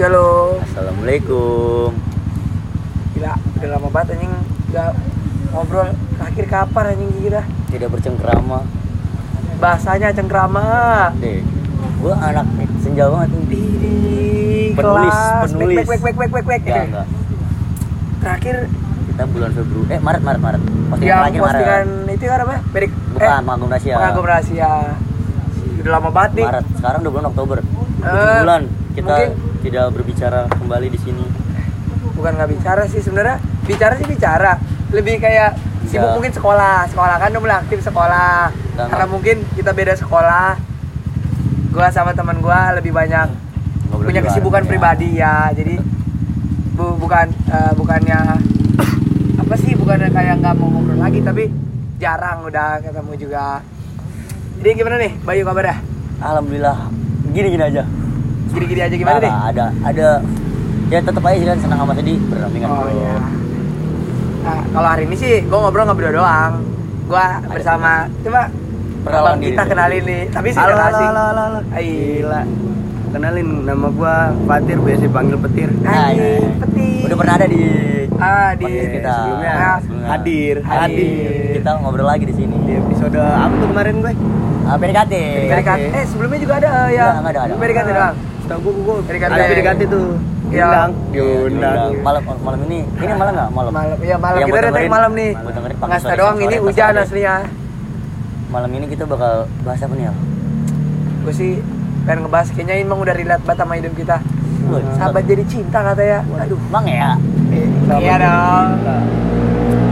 Shalom. Assalamualaikum. Gila, udah lama banget anjing gak ngobrol. Terakhir kapan anjing kita? Tidak bercengkrama. Bahasanya cengkrama. Deh, gua anak senja banget nih. Di Penulis, kelas. penulis. Wek, wek, wek, wek, wek, wek. Enggak, enggak. Terakhir Kita bulan Februari. Eh, Maret, Maret, Maret. Postingan yang terakhir postingan Maret. itu kan apa? Berik, Bukan, pengagum rahasia. Pengagum rahasia. Udah lama banget nih. Maret. Sekarang udah bulan Oktober. Eh, bulan kita mungkin- tidak berbicara kembali di sini. Bukan nggak bicara sih sebenarnya. Bicara sih bicara. Lebih kayak sibuk Iya. mungkin sekolah. Sekolah kan udah mulai aktif sekolah. Dan- Karena mungkin kita beda sekolah. Gua sama teman gua lebih banyak Ngobrol punya kesibukan ya. pribadi ya. Jadi bu, bukan eh, bukannya apa sih bukannya kayak nggak mau ngobrol lagi tapi jarang udah ketemu juga. Jadi gimana nih Bayu kabarnya? Alhamdulillah. Gini-gini aja. Gini-gini aja gimana Nah, nih? Ada, ada. Ya tetap aja kan senang sama sedih berdampingan Oh iya. Nah, kalau hari ini sih gue ngobrol nggak berdua doang. Gue bersama coba Perkenalan diri kita dulu. kenalin nih. Tapi sih Halo, udah halo, asing. halo, halo, halo. Ai. Gila. Kenalin nama gua Fatir, biasa dipanggil Petir. Nah, Hai, iya. peti. Udah pernah ada di Ah, di kita. sebelumnya. Ah, Sebelumnya. Hadir, Hadir. hadir. Kita ngobrol lagi di sini. Di episode apa tuh kemarin gue? Ah, PDKT. PDKT. Eh sebelumnya juga ada eh, ya. Enggak, enggak ada, ada. PDKT doang. Tahu gua gua PDKT. ada PDKT tuh. Iya. Diundang, Iya, diundang. Malam malam ini. Ini malam enggak? Malam. Malam, ya malam Yang kita udah dengerin- malam nih. dengerin Nggak sore, doang ini hujan aslinya. Malam ini kita bakal bahas apa nih ya? Gue sih pengen ngebahas kayaknya emang udah relate banget sama hidup kita. Sahabat jadi cinta katanya. Aduh. Bang ya. Iya dong.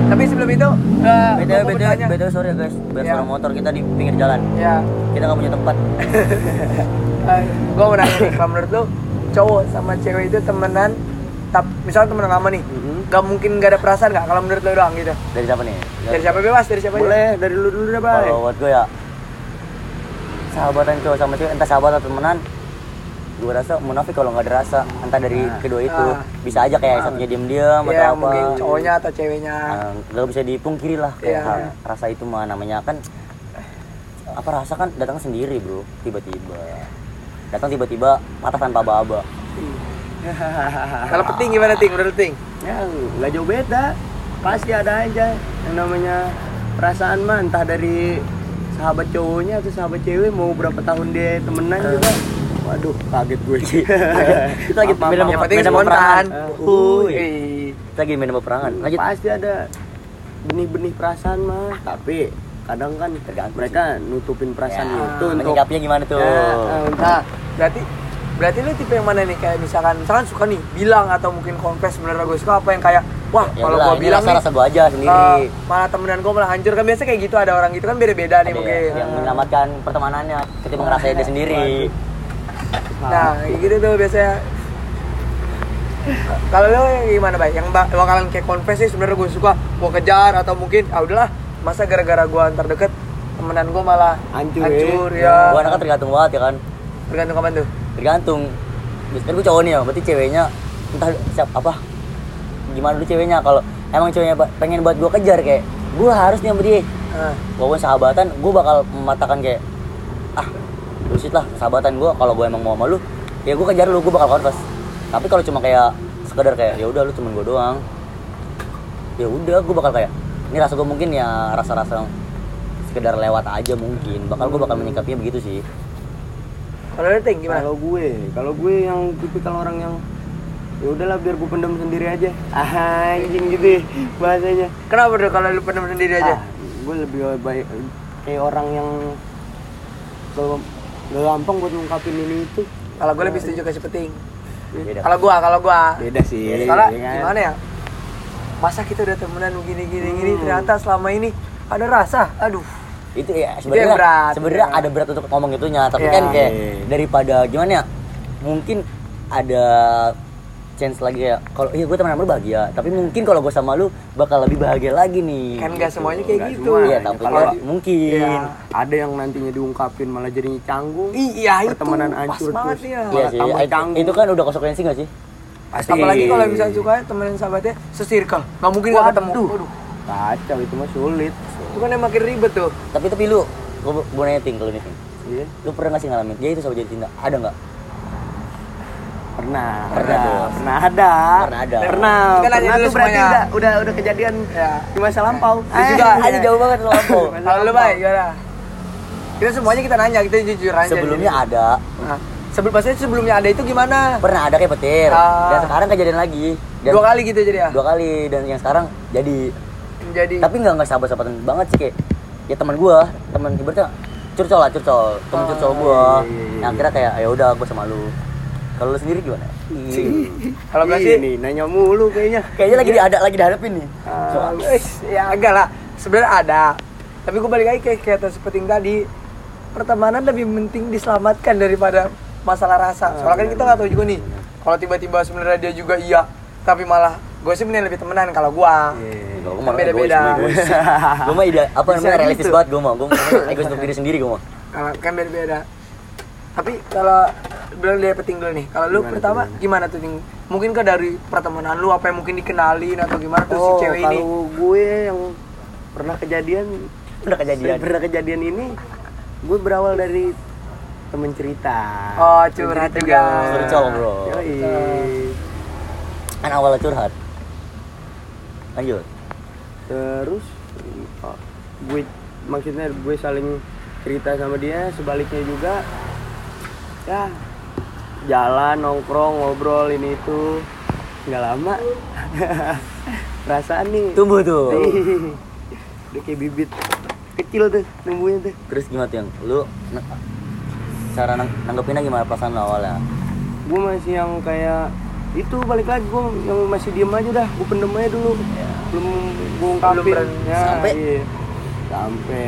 Tapi sebelum itu, eh, BTW bertanya. BTW sorry ya guys, biar Iya. suara motor kita di pinggir jalan. Ya, Kita nggak punya tempat. eh, gue mau nanya nih, kalau menurut lu cowok sama cewek itu temenan, tap, misalnya temenan lama nih, Mhm. gak mungkin gak ada perasaan gak? Kalau menurut lu doang gitu. Dari siapa nih? Dari siapa bebas, dari siapa aja. Boleh dari lu dulu deh, Bay. Kalau buat gue ya sahabatan cowok sama cewek entah sahabat atau temenan gue rasa munafik kalau nggak ada rasa entah dari Nah. kedua itu Ah. bisa aja kayak satunya diem-diem atau Iya, apa mungkin cowoknya atau ceweknya. Ah, nggak bisa dipungkiri lah kayak hal- rasa itu mah namanya kan apa rasa kan datang sendiri bro tiba-tiba datang tiba-tiba patah tanpa aba-aba Kalau penting gimana ting? Menurut ting? Ya, nggak jauh beda. Pasti ada aja yang namanya perasaan mah entah dari sahabat cowoknya atau sahabat cewek mau berapa tahun dia temenan juga. Waduh, kaget gue. lagi Maaf, beda maaf. Yang mau penting perangan spontan. Wih. kita lagi main peperangan lanjut Pasti ada benih-benih perasaan mah, tapi kadang kan Tergantung mereka nutupin perasaan Ya, itu untuk menyikapinya gimana tuh? Ya, eh, Nah, berarti berarti lu tipe yang mana nih? Kayak misalkan misalkan suka nih bilang atau mungkin confess sebenarnya gue suka apa yang kayak wah Ya kalau gue bilang rasa nih rasa gue aja sendiri. eh, malah temenan gue malah hancur. Kan biasa kayak gitu ada orang gitu kan beda-beda nih Ada mungkin. ya, yang menyelamatkan pertemanannya ketika ngerasain dia sendiri. nah. Kayak gitu tuh biasanya kalau lo gimana bay? Yang ba- bakalan kayak confess sih sebenarnya gue suka mau kejar atau mungkin ah udahlah masa gara-gara gue antar deket temenan gue malah Hancur, hancur ya. ya, gue anaknya tergantung banget ya kan? Tergantung kapan tuh? Tergantung. Biasanya gue cowok nih ya. Berarti ceweknya entah siap apa gimana dulu ceweknya. Kalau emang ceweknya pengen buat gue kejar kayak gue harus nih sama dia. Nah, walaupun sahabatan gue bakal mematahkan kayak ah bullshit lah sahabatan gue kalau gue emang mau sama lu ya gue kejar lu gue bakal confess. Tapi kalau cuma kayak sekedar kayak ya udah lu temen gue doang. Ya udah gue bakal kayak ini rasa gue mungkin ya rasa-rasa sekedar lewat aja mungkin bakal gue bakal menyikapinya begitu sih kalau lo ting gimana Kalau gue, kalau gue yang tipikal orang yang ya udahlah biar gue pendam sendiri aja. Ah, anjing gitu ya bahasanya. kenapa tuh kalau lu pendam sendiri aja Ah, gue lebih baik kayak orang yang kalau gak gampang buat ngungkapin ini itu. kalau gue lebih setuju kasih peting kalau gua kalau gua Beda sih. soalnya ya kan? gimana ya masa kita udah temenan begini gini gini Hmm. ternyata selama ini ada rasa aduh itu ya sebenarnya sebenarnya ya. ada berat untuk ngomong itunya tapi Ya. kan kayak Iya. daripada gimana ya mungkin ada chance lagi ya kalau iya gue teman lu bahagia tapi mungkin kalau gue sama lu bakal lebih bahagia lagi nih kan gak semuanya kayak Nggak gitu iya tapi Kalau- mungkin Iya. ada yang nantinya diungkapin malah jadinya canggung. iya itu Pertemanan pas hancur banget terus. ya iya malah sih tambah canggung. itu kan udah konsekuensi gak sih Pasti. apalagi kalau misalnya suka temenan sahabatnya sesirkel nggak mungkin nggak ketemu Waduh. Waduh. Kacau itu mah sulit. itu kan yang makin ribet tuh tapi tapi lu gue gue nanya ting kalau ini ting Iya. lu pernah gak sih ngalamin dia itu sama jadi cinta ada nggak Pernah, Pernah ada, pernah ada. Pernah ada. Pernah. Pernah dulu tuh berarti udah, udah udah kejadian Ya. di masa lampau. Lu juga Eh, Aja jauh banget lo Lampu. Kalau lu baik gimana? Kita semuanya kita nanya, kita jujur aja. Sebelumnya jadi. ada, Nah, sebelum maksudnya sebelumnya ada itu gimana? pernah ada kayak petir. Ah. Dan sekarang kejadian lagi. Dan Dua kali gitu jadi ya. Dua kali dan yang sekarang jadi Jadi tapi nggak nggak sahabat-sahabatan banget sih kayak ya teman gua teman ibaratnya curcol lah curcol temen Oh, curcol gua iya, iya, iya. yang akhirnya kayak ya udah gua sama lu kalau lu sendiri gimana kalau gue sih Ini nanya mulu kayaknya. kayaknya lagi ada lagi dihadapin nih Ah. Soal- Wih, ya agak lah. Sebenarnya ada. Tapi gue balik lagi kayak kayak seperti tadi. Pertemanan lebih penting diselamatkan daripada masalah rasa. Soalnya kan kita nggak tahu juga nih. Kalau tiba-tiba sebenarnya dia juga iya, tapi malah gue sih mending lebih temenan kalau gua. Iya. Gua mah Beda-beda. egois, egois. Gua mah ide apa namanya realistis gitu. banget gua mah. Gua mah egois untuk diri sendiri gua mah. Kalau kan beda-beda. Tapi kalau bilang dia penting dulu nih. Kalau lu Gimana pertama tuh, gimana tuh Ting? Mungkin ke dari pertemanan lu apa yang mungkin dikenalin atau gimana tuh si Oh, cewek ini? kalau gue yang pernah kejadian Udah kejadian. pernah kejadian ini gue berawal dari temen cerita. Oh, curhat cerita juga. Curcol, bro. Yoi. Kan awalnya curhat. Lanjut. Terus oh, gue maksudnya gue saling cerita sama dia, sebaliknya juga ya jalan nongkrong ngobrol ini itu nggak lama perasaan nih Tumbuh tuh. Udah kayak bibit kecil tuh tumbuhnya tuh Terus gimana tuh yang lu cara nang nanggepinnya gimana perasaan lu awalnya? gue masih yang kayak itu balik lagi gue yang masih diem aja dah gue pendem aja dulu belum gue ungkapin. Ya, Sampai? iya. sampai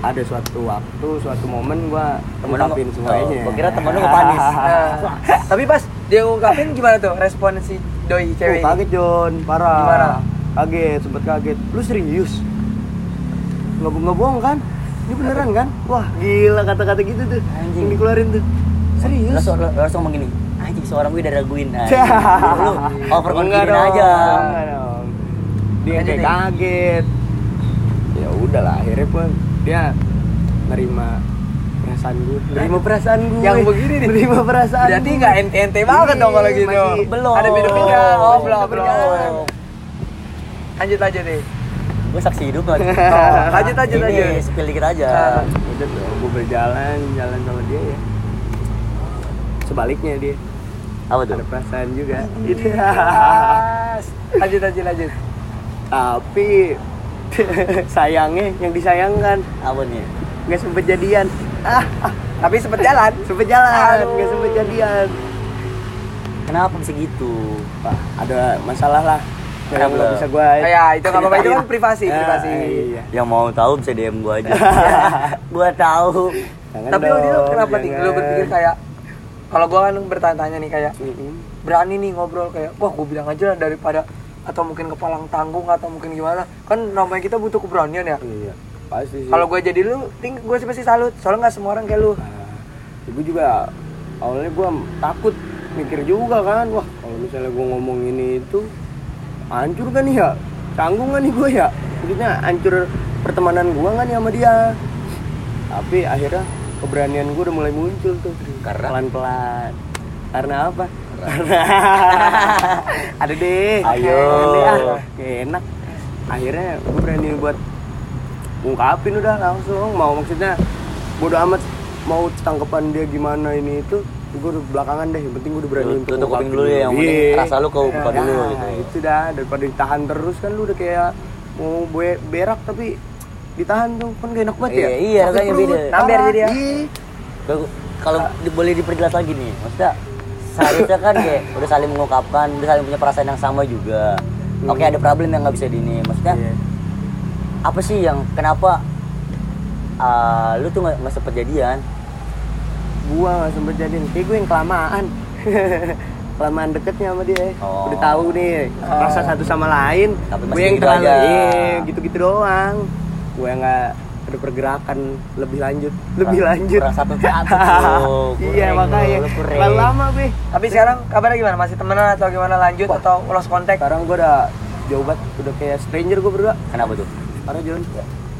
ada suatu waktu suatu momen gue ungkapin semuanya Oh, gua kira temen lu ngepanis. Nah, tapi pas dia ngungkapin gimana tuh respon si doi Oh, cewek? ini? kaget John parah Gimana? kaget sempet kaget lu serius nggak nggak bohong kan ini beneran kan wah gila kata-kata gitu tuh Anjing. yang dikeluarin tuh serius Langsung langsung ngomong gini. Anjing seorang gue diraguin. Anjing. Enggak lu overconfident aja. dong. Dia kayak kaget. Ya udahlah, akhirnya pun dia nerima perasaan gue. Nerima perasaan gue. Yang begini nih. Nerima perasaan. Berarti nggak ente-ente banget dong kalau Iya, gitu. Belum. Ada beda-beda. Oh, Masih belum, belum. Lanjut aja deh. Gue saksi hidup lagi. Oh, lanjut aja, lanjut. spill dikit aja. Ah. Udah tuh, gue berjalan, jalan sama dia ya. Sebaliknya dia Apa tuh? ada perasaan juga. Gitu. Yes. Lanjut aja lanjut. Tapi sayangnya yang disayangkan Apa nih? nggak sempet jadian. Ah, Tapi sempet jalan. sempet jalan, Aduh. nggak sempet jadian. Kenapa bisa gitu? Wah, ada masalah lah yang Kenapa? nggak bisa gue Oh, ya, itu nggak apa-apa itu kan privasi, privasi. iya. Yang mau tahu bisa DM gue aja. gua tahu. Jangan Tapi dong, kenapa ting? Lu jangan. berpikir kayak kalau gua kan bertanya-tanya nih kayak Mm-mm. berani nih ngobrol kayak wah gue bilang aja lah daripada atau mungkin kepalang tanggung atau mungkin gimana kan namanya kita butuh keberanian ya Iya, pasti sih. kalau gue jadi lu ting gue sih pasti salut soalnya nggak semua orang kayak lu Nah, gue juga awalnya gue takut mikir juga kan, wah kalau misalnya gue ngomong ini itu hancur kan ya, tanggung kan nih gue ya, maksudnya hancur pertemanan gue kan ya sama dia. Tapi akhirnya keberanian gue udah mulai muncul tuh, Karena? pelan-pelan. Karena apa? Karena ada deh. Ayo. Deh, ah. Enak. Akhirnya gue berani buat ungkapin udah langsung mau maksudnya bodo amat mau tanggapan dia gimana ini itu gue udah belakangan deh yang penting gue udah berani Lu untuk tutup kuping dulu ya, yang penting Iya. rasa lu kau buka Ya, dulu Nah, gitu. itu dah daripada ditahan terus kan lu udah kayak mau be- berak tapi ditahan tuh kan gak enak banget ya Iya, iya, rasanya beda. Parah. jadi ya. Iya. Kalau di- boleh diperjelas lagi nih, maksudnya seharusnya kan kayak udah saling mengungkapkan, udah saling punya perasaan yang sama juga. Oke ada problem yang nggak bisa di ini, maksudnya Iya. apa sih yang kenapa ah, lu tuh nggak nggak sempet jadian? Gua gak sempet jadiin kayak gue yang kelamaan. Kelamaan deketnya sama dia. Oh. udah tahu nih rasa satu sama lain Tapi gue yang gitu terlalu iya, gitu-gitu doang. Gue yang nggak ada pergerakan. Lebih lanjut lebih Kurang- lanjut. kurang satu tuh, iya makanya. terlalu lama gue tapi sekarang kabarnya gimana? Masih temenan atau gimana? Lanjut Wah. atau lost contact? Sekarang gue udah jauh banget. Udah kayak stranger gue berdua. Kenapa tuh? karena John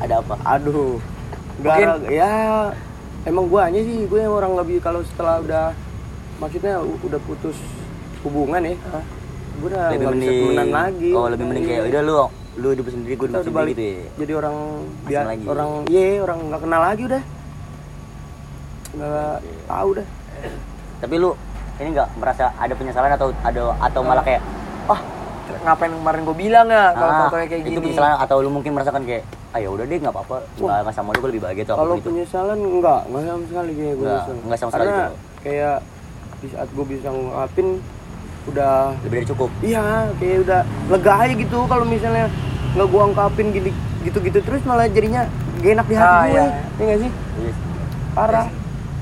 Ada apa? aduh. Mungkin- Gara, ya emang gue aja sih gue yang orang lebih kalau setelah udah maksudnya udah putus hubungan ya Hah? gue udah lebih nggak bisa temenan lagi. oh lebih mending kayak udah lu lu hidup sendiri gue hidup sendiri gitu ya? jadi orang lagi. orang iya orang nggak kenal lagi udah. Nggak tahu dah tapi lu ini nggak merasa ada penyesalan atau ada atau malah kayak oh ngapain kemarin gue bilang ya kalau ah, kayak itu gini? penyesalan atau lu mungkin merasakan kayak ah ya udah deh nggak apa-apa. Nggak nggak sama lu gue lebih bahagia tuh kalau apa pun itu penyesalan enggak enggak sama sekali kayak gue Nggak, nggak sama sekali karena gitu. kayak di saat gue bisa ngungkapin udah lebih dari cukup? Iya kayak udah lega aja gitu kalau misalnya nggak gue ungkapin gini gitu-gitu terus malah jadinya gak enak di hati Ah, gue iya. ya nggak sih? Yes. parah.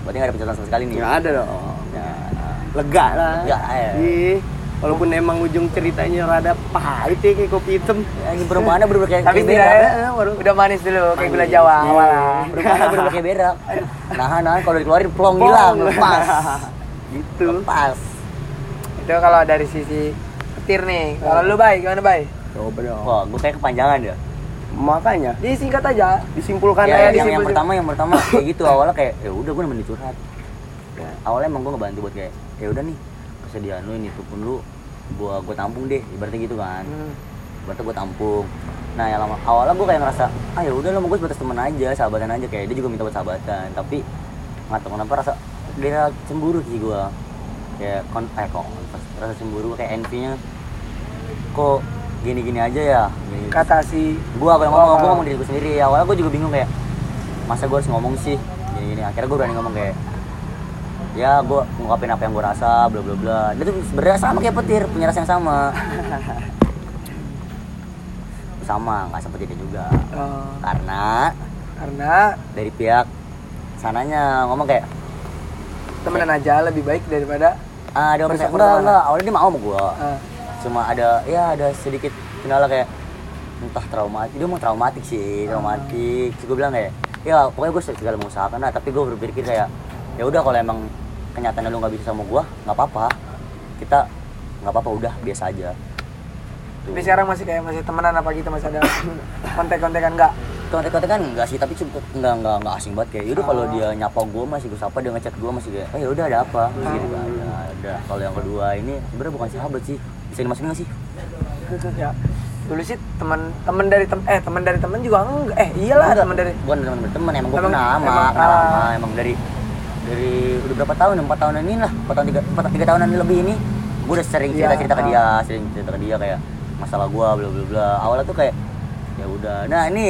Berarti nggak ada penyesalan sama sekali nih nggak ada dong. Ya, lega lah. Nggak, ya. Ih, walaupun emang ujung ceritanya rada pahit ya kayak kopi hitam. Ini perumahannya bener kayak tapi kayak berak, baru. udah manis dulu kayak gula jawa Iya. awal perumahannya bener kayak berak nah nah kalau dikeluarin plong hilang lepas. Gitu. Lepas. Itu kalau dari sisi petir nih kalau lu bay gimana bay? Coba dong. Wah gue kayak kepanjangan ya. Makanya. Disingkat aja. Disimpulkan ya, aja yang, yang disimpul- pertama yang pertama kayak gitu. Awalnya kayak ya udah gue nemenin curhat. Ya, awalnya emang gue ngebantu buat kayak ya udah nih kesedihan lu ini tuh pun lu gua gue tampung deh ibaratnya gitu kan. Hmm. ibaratnya gue tampung. Nah yang lama awalnya gue kayak ngerasa ah ya udah lo gue sebatas teman aja sahabatan aja. Kayak dia juga minta buat sahabatan tapi nggak tahu kenapa rasa dia cemburu sih gue kayak kon eh kok rasa cemburu kayak envy-nya kok gini-gini aja ya? Gini, kata si gua kalau ngomong Oh. gua ngomong diri gua sendiri. Awalnya gua juga bingung kayak masa gua harus ngomong sih? Gini gini akhirnya gua berani ngomong kayak ya gua ngungkapin apa yang gua rasa bla bla bla. Dia tuh sebenarnya sama kayak petir punya rasa yang sama. Sama nggak seperti dia juga. Oh, karena karena? dari pihak sananya ngomong kayak temenan aja lebih baik daripada ah orang Bersyukur enggak enggak awalnya dia mau sama gua. Ah, cuma ada ya ada sedikit kendala kayak entah traumatik dia mau traumatik sih traumatik. Terus gue bilang kayak ya pokoknya gue segala mengusahakan lah. Tapi gue berpikir kayak ya udah kalau emang kenyataannya lu nggak bisa sama gue nggak apa-apa. Kita nggak apa-apa udah biasa aja. Tuh. tapi sekarang masih kayak masih temenan apa gitu masih ada kontek-kontekan enggak kontak-kontak kan enggak sih tapi cuma enggak enggak enggak asing banget kayak yaudah kalau Oh. dia nyapa gue masih gue sapa dia ngechat gue masih kayak eh ya udah ada apa? Terus gitu ada ada. Kalau yang kedua ini sebenarnya bukan sahabat sih. Bisa dimasukin nggak sih? Ya dulu sih teman teman dari tem eh teman dari teman juga enggak eh iyalah teman dari bukan teman berteman emang gue kenal lama emang, kenal lama emang dari dari udah berapa tahun? Empat tahunan ini lah. Empat tahun tiga empat tiga tahunan lebih ini. Gue udah sering cerita cerita ke Iya, dia sering cerita ke dia kayak masalah gue bla bla bla. Awalnya tuh kayak ya udah. Nah ini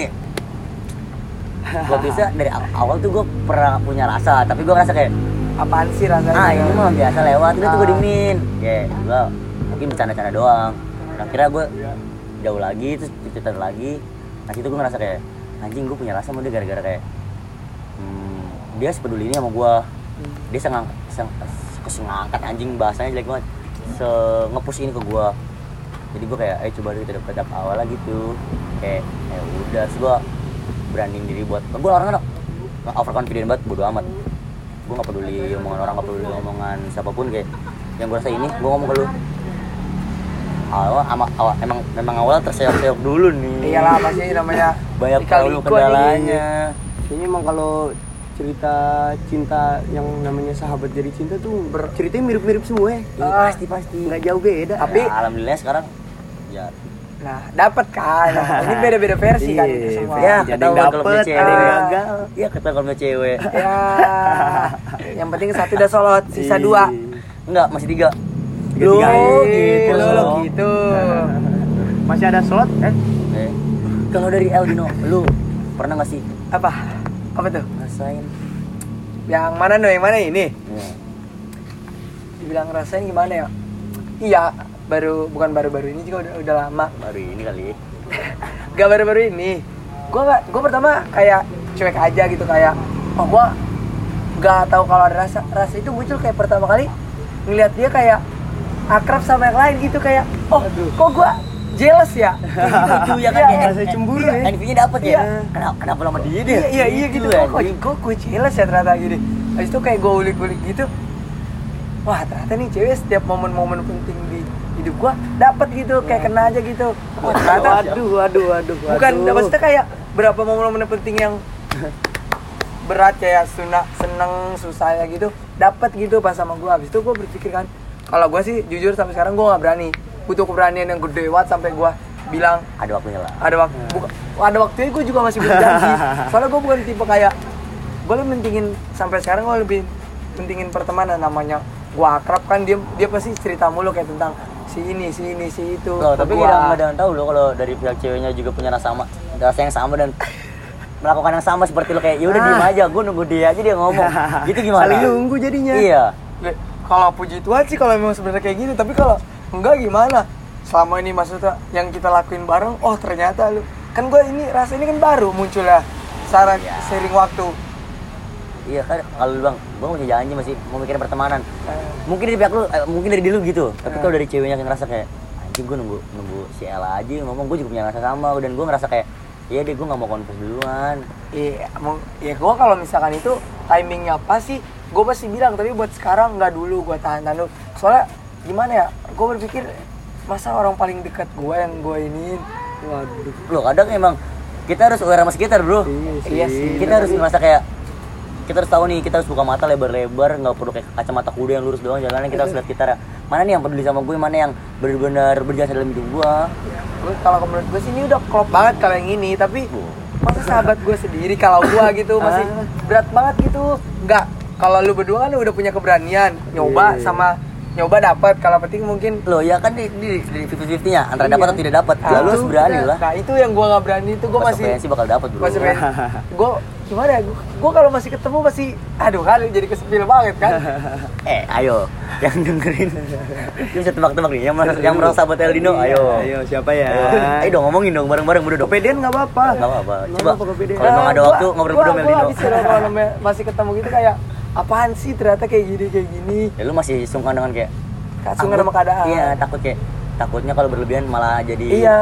gue bisa dari aw- awal tuh gue pernah punya rasa tapi gue ngerasa kayak apaan sih rasanya? Ah ini mah biasa lewat. Udah tuh gue Ah. dimin kayak gue mungkin bercanda-canda doang. Nah kira gue jauh lagi terus cerita lagi. Nah situ gue ngerasa kayak anjing gue punya rasa sama dia gara-gara kayak dia sepeduli ini sama gue dia sengang seng, kesengangkat anjing bahasanya jelek banget. Se ngepush ini ke gue jadi gue kayak ayo coba dulu kita dapet awal lah gitu. Kayak ya udah gue beraniin diri buat gue orangnya overconfident banget bodo amat. Gue gak peduli omongan orang gak peduli omongan siapa pun kayak yang gue rasa ini gue ngomong ke lu. Awal, ama, awal emang memang awal terseok-seok dulu nih. Iyalah pasti namanya banyak terlalu ikut kendalanya. Kayaknya emang kalau cerita cinta yang namanya sahabat jadi cinta tuh ber- ceritanya mirip-mirip semua ya. Iya, Ah. pasti pasti Nggak jauh beda. Tapi- Ya, alhamdulillah sekarang ya nah dapat kan ini beda-beda versi kan Iya, semua versi. ya Jadi ketahuan kalau cewek ada yang gagal. ya ketahuan kalau cewek ya yang penting satu udah solot sisa dua enggak masih tiga Tiga, Lu tiga. gitu, Lu. lu gitu. Masih ada slot eh? Eh, kalau dari Eldino lu pernah nggak sih Apa? Apa tuh? ngerasain Yang mana no? Yang mana ini? ya, Dibilang ngerasain gimana ya? Iya, baru bukan baru-baru ini juga udah, udah lama. baru ini kali Gak baru-baru ini. Gua nggak, gua pertama kayak cuek aja gitu kayak, oh gua nggak tahu kalau ada rasa. Rasa itu muncul kayak pertama kali ngelihat dia kayak akrab sama yang lain gitu kayak, oh kok gua jealous ya? lucu ya kan Iya, kayak rasa cemburu iya. ya. envy-nya dapet ya Iya. kenapa kenapa lama dia deh Iya, iya, iya gitu. ya Kok gue jealous ya ternyata gini. Habis itu kayak gue ulik-ulik gitu. Wah, ternyata nih cewek setiap momen-momen penting di hidup gua dapat gitu, kayak kena aja gitu. Wah, ternyata Waduh, waduh, waduh, bukan maksudnya kayak berapa momen-momen penting yang berat kayak suna, seneng susahnya gitu dapat gitu pas sama gue habis itu gue berpikir kan kalau gue sih jujur sampai sekarang gue nggak berani butuh keberanian yang gede banget sampai gue bilang ada waktunya lah ada waktu buka, ada waktunya gue juga masih belum janji soalnya gue bukan tipe kayak gue lebih mentingin sampai sekarang gue lebih mentingin pertemanan namanya gue akrab kan dia dia pasti cerita mulu kayak tentang si ini si ini si itu Loh, tapi gua. kita nggak ada yang tahu loh kalau dari pihak ceweknya juga punya rasa sama rasa yang sama dan melakukan yang sama seperti lo kayak ya udah Ah. diem aja gue nunggu dia aja dia ngomong gitu gimana Saling nunggu jadinya. iya kalau puji Tuhan sih kalau memang sebenarnya kayak gitu tapi kalau enggak gimana selama ini maksudnya yang kita lakuin bareng oh ternyata lu kan gue ini rasa ini kan baru muncul ya secara Iya. sering waktu iya kan kalau lu bang gue masih janji masih mau mikirin pertemanan Eh, mungkin dari pihak lu eh, mungkin dari dulu gitu tapi Eh. kalau dari ceweknya yang ngerasa kayak anjing gue nunggu nunggu si Ella aja ngomong gue juga punya rasa sama dan gue ngerasa kayak iya deh gue nggak mau konfes duluan Iya, mau ya gue kalau misalkan itu timingnya pas sih, gue pasti bilang. Tapi buat sekarang nggak dulu, gue tahan tahan dulu. Soalnya gimana ya, gue berpikir masa orang paling dekat gue yang gue ini, Waduh. loh kadang emang kita harus aware sama sekitar bro Iya sih. kita harus merasa kayak kita harus tahu nih kita harus buka mata lebar-lebar nggak perlu kayak kacamata kuda yang lurus doang jalanan kita harus lihat sekitar ya mana nih yang peduli sama gue mana yang benar-benar berjasa dalam hidup gue Gua- kalau menurut gue sih ini udah klop banget kalau yang ini. Tapi masa sahabat gue sendiri kalau gue gitu masih Ah. berat banget gitu. Nggak, kalau lu berdua kan udah punya keberanian nyoba Iya. sama nyoba dapat. Kalau penting mungkin loh ya kan di di, di 50 nya antara Iya. dapat atau tidak dapat ya lu harus itu berani lah. Nah itu yang gue nggak berani itu gue masih sih bakal dapat bro. masih gue gimana ya gue kalau masih ketemu masih aduh kali jadi kesepil banget kan? Eh ayo yang dengerin. Dia bisa tebak-tebak nih yang merasa, yang merasa sahabat Eldino ayo. Ayo, siapa ya? ayo dong ngomongin dong bareng-bareng bro dong Kepedean nggak apa-apa. nggak apa-apa coba kalau emang ada Nah, waktu sama gua Eldino masih ketemu gitu kayak apaan sih ternyata kayak gini kayak gini? Ya lu masih sungkan dengan kayak sungkan sama keadaan. Iya takut kayak takutnya kalau berlebihan malah jadi iya.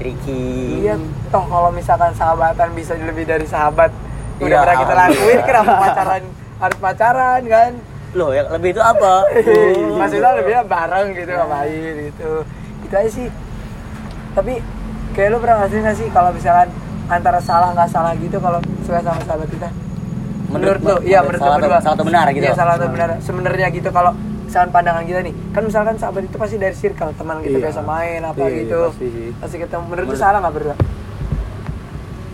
tricky. Iya toh kalau misalkan sahabatan bisa lebih dari sahabat udah Iya, pernah kita lakuin kenapa pacaran harus pacaran kan? Loh yang lebih itu apa? Maksudnya lebih bareng gitu ngapain gitu. Itu aja sih. Tapi kayak lu pernah ngasih nggak sih kalau misalkan antara salah nggak salah gitu kalau suka sama sahabat kita menurut, lu iya menurut lu salah atau, berdua salah atau benar gitu iya salah atau benar sebenarnya gitu kalau misalkan pandangan kita nih kan misalkan sahabat itu pasti dari circle teman kita Iya. biasa main apa Iya, gitu pasti pasti ketemu menurut Menurut- salah nggak berdua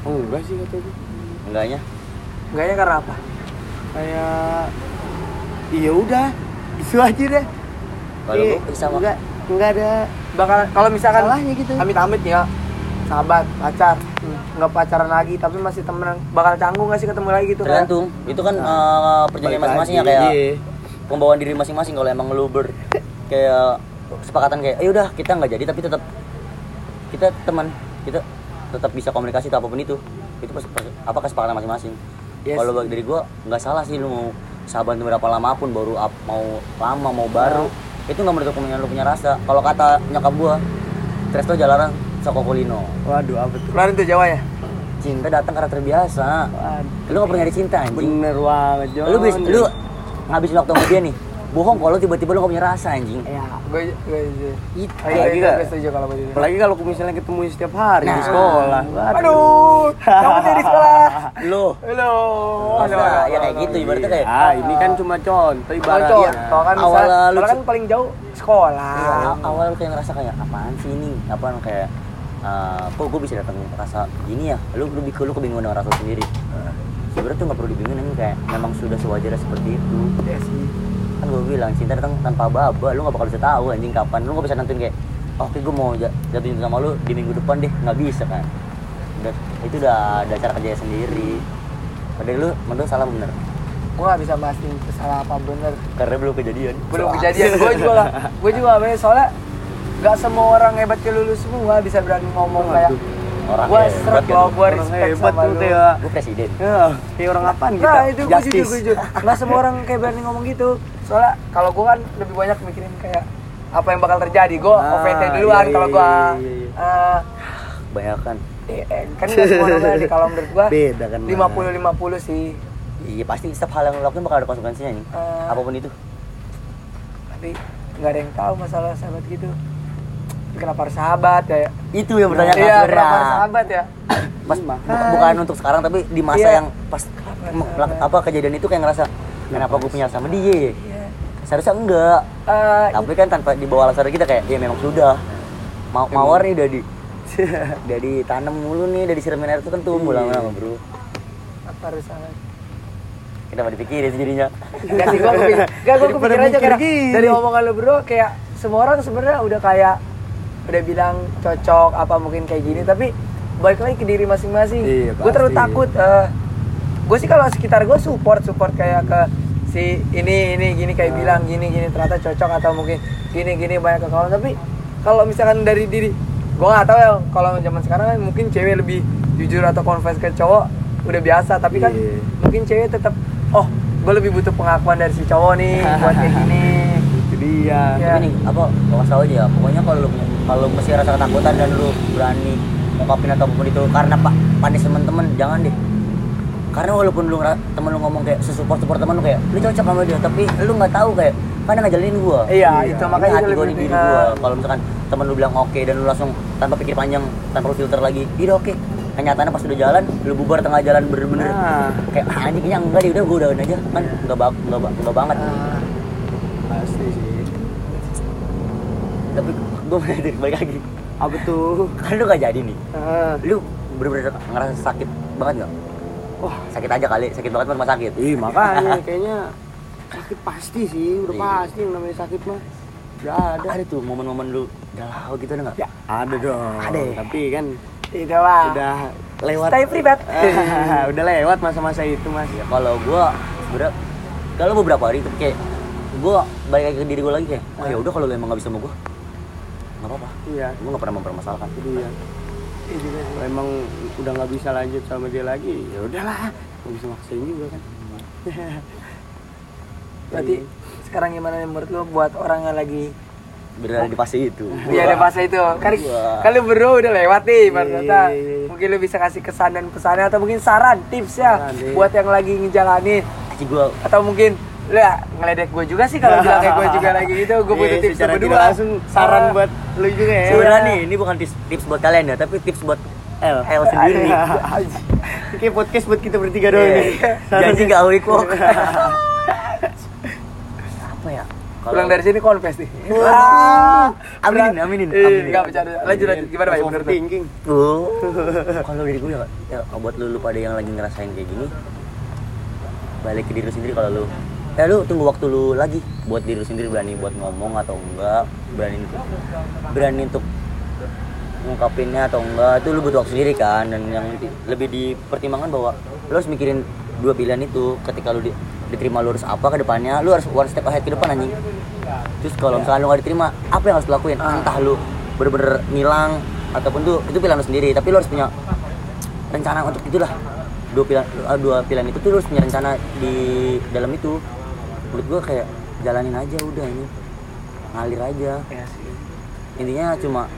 Oh, enggak sih kata gue. enggaknya enggaknya karena apa Kayak iya udah, itu aja deh. Kalau Iya, gua sama. enggak enggak ada bakal kalau misalkan Salahnya gitu. amit-amit ya sahabat pacar nggak pacaran lagi tapi masih temenan. Bakal canggung nggak sih ketemu lagi gitu kan tergantung. Itu kan eh, perjanjian Balik masing-masing ya kayak iya. pembawaan diri masing-masing. Kalau emang lu ber kayak kesepakatan kayak ya udah kita nggak jadi tapi tetap kita teman kita tetap bisa komunikasi atau apa pun itu. Itu pas, pas- apa kesepakatan masing-masing. Yes. kalau bagi dari gua nggak salah sih lu mau sahabat berapa lama pun baru up, mau lama mau baru. Itu nggak menutup kemungkinan lu punya rasa. Kalau kata nyokap gua Tresto jalanan Sokokulino Waduh, apa tuh? Kemarin tuh Jawa ya? Cinta datang karena terbiasa. Waduh, lu gak pernah nyari cinta anjing. Bener banget, Jon. lu bis, lu ngabisin waktu sama dia nih. Bohong kalau tiba-tiba lu gak punya rasa anjing. Ya gue gue gue itu iya, kalau begitu Apalagi kalau misalnya ketemu setiap hari di Nah. sekolah. aduh kamu jadi sekolah. Lu. Halo. Masa, ya kayak gitu ibaratnya kayak. Ah, ini kan cuma contoh ibaratnya. Contoh kan Awal kan paling jauh sekolah. Iya, awal lu kayak ngerasa kayak apaan sih ini? Apaan? Kayak eh, kok gue bisa datang rasa gini ya? Lu lu, lu, lu kebingungan dengan rasa sendiri. Sebenarnya tuh nggak perlu dibingungin kayak memang sudah sewajarnya seperti itu. Iya sih. kan gue bilang cinta datang tanpa baba lu nggak bakal bisa tahu anjing kapan. Lu nggak bisa nentuin kayak oke gue mau ja- jatuh cinta sama lu di minggu depan deh. Nggak bisa kan? Udah, itu udah ada cara kerja sendiri. Padahal lu menurut salah bener? Gue gak bisa mastiin salah apa bener. karena belum kejadian. Belum kejadian. Gue juga gue juga bener. Soalnya gak semua orang hebat kayak lulus semua bisa berani ngomong kayak Orang gue hebat seret gue Orang respect hebat sama tuh lu. kayak gue presiden. Ya, kayak orang apaan gitu. Nah itu gue jujur, Justice. gue jujur. Gak semua orang kayak berani ngomong gitu. Soalnya kalau gue kan lebih banyak mikirin kayak apa yang bakal terjadi. Gue Ah, OVT duluan iya, kalau iya, gue iya, iya. eh, bayangkan eh, Kan gak semua orang berani. Kalau menurut gue Beda kan, 50-50 sih. Iya pasti setiap hal yang lu lakuin bakal ada konsekuensinya nih. Eh. apa pun itu. Tapi gak ada yang tahu masalah sahabat gitu kenapa harus sahabat? Kayak itu yang bertanya iya kenapa harus sahabat ya? Pas buka- bukan untuk sekarang tapi di masa Iya. yang pas melak- apa kejadian itu kayak ngerasa kenapa gue punya sama dia? Iya. seharusnya enggak. Eh, tapi kan tanpa dibawa alasan kita kayak ya memang sudah. Mau mawar nih udah di udah ditanam mulu nih udah disiramin air itu kan tumbuh Iya. lama-lama bro. Apa harus sahabat? Kita pada dipikirin jadinya? Gak sih, gua kepikir, gak gua kepikir aja karena dari omongan lu bro kayak semua orang sebenarnya udah kayak udah bilang cocok apa mungkin kayak gini tapi balik lagi ke diri masing-masing. Iya, gue terlalu takut. gue sih kalau sekitar gue support support kayak ke si ini ini gini kayak Ah. bilang gini gini ternyata cocok atau mungkin gini gini banyak kawan tapi kalau misalkan dari diri gue nggak tahu ya kalau zaman sekarang kan mungkin cewek lebih jujur atau confess ke cowok udah biasa tapi kan Iya. mungkin cewek tetap oh gue lebih butuh pengakuan dari si cowok nih buat kayak gini dia Iya. tapi nih apa gak tau aja ya pokoknya kalau lu kalau masih rasa ketakutan dan lu berani ngungkapin atau apa pun itu karena pak panis teman-teman jangan deh. Karena walaupun lu temen lu ngomong kayak support support temen lu kayak lu cocok sama dia tapi lu nggak tahu kayak kan ngajalin gua? Iya itu Ini makanya hati itu gua di diri gua. kalau misalkan temen lu bilang oke dan lu langsung tanpa pikir panjang tanpa lu filter lagi iya oke. Kenyataannya pas udah jalan lu bubar tengah jalan bener-bener. Nah. Kayak ah, anjing kayaknya enggak deh udah gua udahin aja. Kan enggak bak enggak, ba- enggak banget. Ah, pasti sih tapi gua balik balik lagi apa tuh kan lu gak jadi nih ah. lu bener-bener ngerasa sakit banget nggak? wah Sakit aja kali, sakit banget mah rumah sakit. ih makanya kayaknya sakit pasti sih udah Iya. pasti yang namanya sakit mah udah ada Ada tuh momen-momen lu galau gitu ada nggak? ya ada dong Ada ya? tapi kan itu lah udah lewat stay bet udah lewat masa-masa itu mas Ya kalau gua sebenernya kalau beberapa hari itu kayak gua balik lagi ke diri gua lagi kayak, oh ya udah kalau lu emang nggak bisa sama gua, nggak apa-apa. iya Gua nggak pernah mempermasalahkan. itu dia kalau emang udah nggak bisa lanjut sama dia lagi ya udahlah nggak bisa maksain juga kan berarti sekarang gimana menurut lu buat orang yang lagi Berada di fase itu. Iya ada fase itu. Kan lu berdua udah lewat nih, Iya, Marta. iya, iya. Mungkin lu bisa kasih kesan dan pesannya atau mungkin saran, tips ya iya. buat yang lagi ngejalanin atau mungkin ya ngeledek gue juga sih kalau bilang kayak gue juga lagi gitu. Gue butuh Iya, tips secara berdua. langsung saran Ah. buat lu juga ya sebenarnya nih ini bukan tips, tips buat kalian ya, tapi tips buat L, L sendiri. Kayak podcast buat kita bertiga doang Iya. nih. Janji gak awik kok. Apa ya? Pulang dari sini confess nih. Wah. Aminin, aminin, aminin. enggak bercanda. Lanjut lanjut gimana Pak menurut lu? Thinking. Oh, kalau dari gue ya, ya buat lu, lu pada yang lagi ngerasain kayak gini, balik ke diri lu sendiri kalau lu, ya lu tunggu waktu lu lagi buat diri lu sendiri berani buat ngomong atau enggak, berani untuk berani untuk ngungkapinnya atau enggak itu lu butuh waktu sendiri kan. Dan yang di- lebih dipertimbangkan bahwa lu harus mikirin dua pilihan itu ketika lu di- diterima lu harus apa ke depannya lu harus one step ahead ke depan anjing. Terus kalau misalnya lu gak diterima apa yang harus lakuin? Entah lu bener-bener ngilang ataupun tuh itu pilihan lu sendiri. Tapi lu harus punya rencana untuk itulah. Dua pilihan eh, dua pilihan itu tuh lu harus punya rencana di dalam itu menurut gua kayak jalanin aja udah ini. Ngalir aja. Iya sih. intinya cuma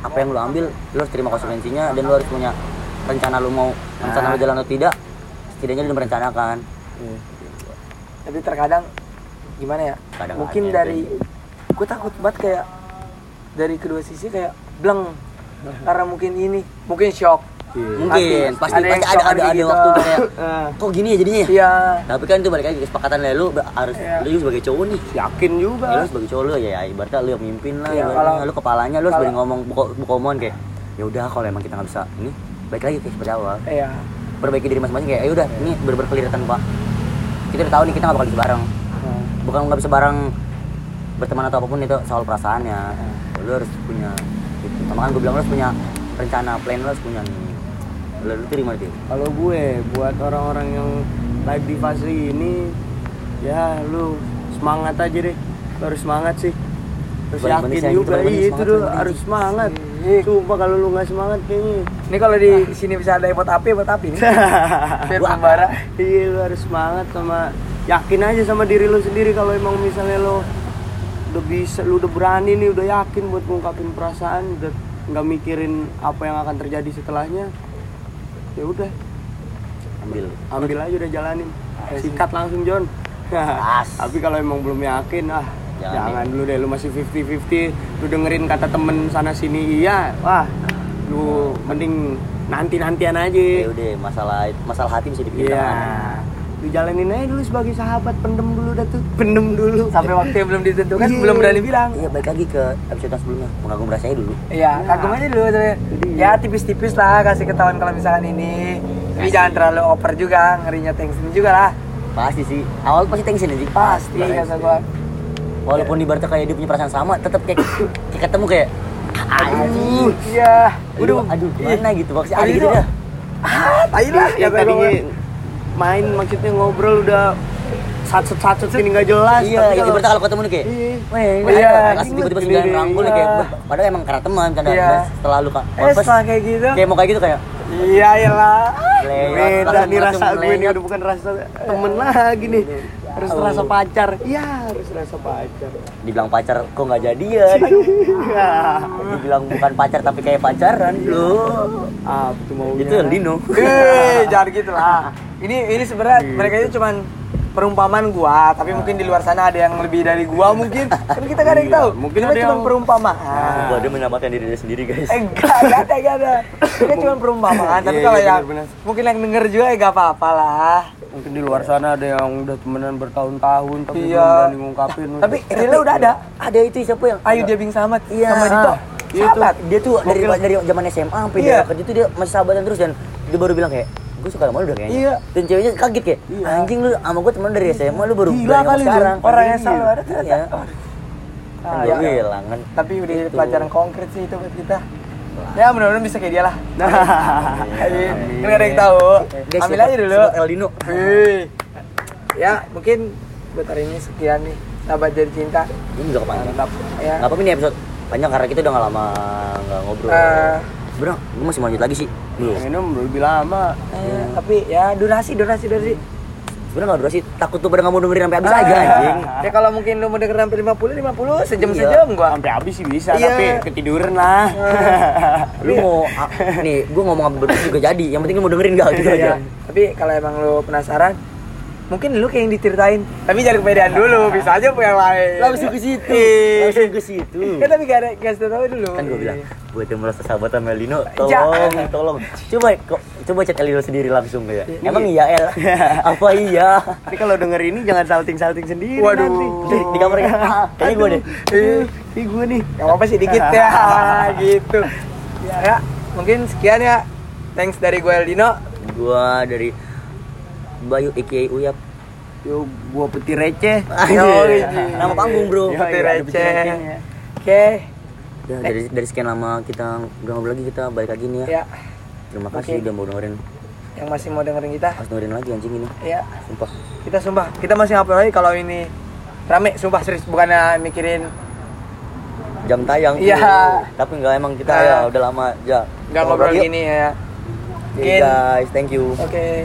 apa yang lu ambil lu harus terima konsekuensinya dan lu harus punya rencana lu mau rencana lu jalan atau tidak setidaknya lu merencanakan. Tapi terkadang gimana ya? Kadang mungkin dari gue takut banget kayak dari kedua sisi kayak bleng. Karena mungkin ini mungkin shock mungkin. Pasti. pasti Ada pasti ada ada ada gitu. waktu kayak Ah, kok gini ya jadinya ya? Iya. Tapi kan itu balik lagi kesepakatan lah lu harus Iya. lu sebagai cowok nih. Yakin juga. ya, lu sebagai cowok lu ya ibaratnya lu yang mimpin lah Iya, ibaratnya. kalau- lu kepalanya lu berani ngomong buka, buka omongan kayak ya udah kalau emang kita nggak bisa ini baik lagi kayak seperti awal. Iya. Perbaiki diri masing-masing kayak ya udah ini bener-bener clear tanpa kita udah tahu nih kita nggak bakal bisa bareng. Bukan nggak bisa bareng berteman atau apa pun itu soal perasaannya. Lu harus punya gitu. kan gue bilang lu harus punya rencana plan lu harus punya nih lu, lu tuh gimana tuh Kalau gue buat orang-orang yang lagi di fase ini ya lu semangat aja deh. Lu harus semangat sih. Terus Balik yakin juga iya, itu tuh harus semangat. Iya. Sumpah kalau lu nggak semangat kayaknya. ini kalau di sini bisa ada epot api epot api nih biar membara iya lu harus semangat sama yakin aja sama diri lu sendiri kalau emang misalnya lu udah bisa lu udah berani nih udah yakin buat ngungkapin perasaan udah nggak mikirin apa yang akan terjadi setelahnya ya udah. Ambil. Ambil aja udah jalanin. Sikat langsung John tapi kalau emang belum yakin ah Jangan, Jangan dulu deh, lu masih 50-50 Lu dengerin kata temen sana sini iya. Wah, lu mending nanti-nantian aja. Ya udah masalah masalah hati bisa dipikirkan. Iya Lu jalanin aja dulu sebagai sahabat, pendem dulu dah tuh Pendem dulu Sampai waktu yang belum ditentukan Iya. belum berani bilang. Iya balik lagi ke episode sebelumnya mengagum rasanya dulu. Iya, kagum aja dulu. tapi Ya tipis-tipis lah kasih ketahuan kalau misalkan ini. Tapi jangan terlalu over juga, ngerinya tension juga lah. Pasti sih. Awal pasti tension aja. Pasti kata gua. Walaupun ibaratnya kayak dia punya perasaan sama, tetap kayak, kayak ketemu kayak Aduh, iya. Aduh, aduh, gimana gitu maksudnya Aduh, gitu dah. Ah, tai lah. Yang kata tadinya gua. Main maksudnya ngobrol udah satset-satset ini nggak jelas Iya, tapi iya, kalau- ibaratnya kalau ketemu nih kayak, Iya. weh, iya, kasih gini, tiba-tiba gini, gini, rangkul nih iya. kayak, padahal emang karena teman, karena Iya. setelah lu kak, Eh, kayak gitu. kayak mau kayak gitu kayak, Iya, iyalah. lewat, Beda nih rasa gue lewat. udah bukan rasa temen lagi nih Harus Oh. rasa pacar Iya harus rasa pacar dibilang pacar kok nggak jadian, Iya dibilang bukan pacar tapi kayak pacaran, lu, Apa tuh maunya itu yang Dino. Eh, jangan gitu lah. Ini ini sebenarnya mereka itu cuman perumpamaan gua, tapi mungkin di luar sana ada yang lebih dari gua mungkin. Kan kita gak ada yang Iya, tahu. mungkin Kita ada cuma yang- perumpamaan. Gua dia menyelamatkan diri dia sendiri guys. Eh, enggak, enggak ada, enggak ada. Kita cuma perumpamaan, tapi Iya, kalau iya, yang mungkin yang denger juga ya gak apa-apa lah. Mungkin di luar sana ada yang udah temenan bertahun-tahun Tapi Iya. belum berani ngungkapin Tapi realnya udah ada. Ada itu siapa yang? Ayu dia Bing Samad Iya. sama Dito. Iya tuh, dia tuh dari dari zaman SMA sampai Iya. dia kerja tuh dia masih sahabatan terus dan dia baru bilang kayak gue suka sama lu udah kayaknya. Iya. Dan ceweknya kaget kayak, anjing lu sama gue teman dari SMA lu baru Gila kali sekarang. Orang yang Iya. selalu ada ternyata. Iya. Ah, ya. gue bilang kan. Tapi udah jadi Itu. pelajaran konkret sih itu buat kita. Ya mudah-mudahan bisa kayak dia lah. Amin. Ini ada yang tahu. Guys, Ambil aja dulu. Eldino. Ya mungkin buat hari ini sekian nih sahabat jadi cinta. Ini juga kepanjangan. Ya. Gak apa-apa ini episode panjang karena kita udah gak lama gak ngobrol. Eh, Bro, gue masih mau lanjut lagi sih. Belum. Ini lebih lama eh, tapi ya durasi durasi durasi. Sebenernya gak durasi, takut tuh pada gak mau dengerin sampai habis Ah. aja anjing. Ya kalau mungkin lu mau denger sampai 50 50 sejam Iya. sejam gua. Sampai habis sih bisa Iya. tapi ketiduran lah Lu mau, ah, nih gue ngomong apa berdua juga jadi, yang penting lu mau dengerin gak gitu aja. Iya. Tapi kalau emang lu penasaran, mungkin lu kayak yang diceritain. Tapi jangan kepedean dulu, bisa aja punya yang lain. Langsung ke situ, Ih. langsung ke situ. Kan tapi gak ada kasih tahu dulu. kan gue bilang buat yang merasa sahabatan sama Elino tolong Jangan. tolong coba kok coba chat Elino sendiri langsung kayak Iya. emang iya El apa iya Tapi kalau denger ini jangan salting-salting sendiri Waduh. nanti. di, di kamar kayaknya gue deh Eh, Ih, gue nih. Gak apa-apa sih dikit ya, gitu. Ya, ya, mungkin sekian ya. Thanks dari gue Eldino. gue dari Bayu Iki Uyap Yo, gua peti receh. Yoi. nama panggung bro. Putih ada receh. recehnya. Oke, ya, dari dari sekian lama kita udah ngobrol lagi kita balik lagi nih ya ya. terima kasih Oke. udah mau dengerin Yang masih mau dengerin kita, harus dengerin lagi anjing ini ya. sumpah Kita sumpah, kita masih upload lagi kalau ini rame, sumpah serius bukannya mikirin jam tayang Iya. tapi nggak emang kita Nah. ya udah lama ya nggak ngobrol Yuk. gini ya. Oke, guys thank you Oke.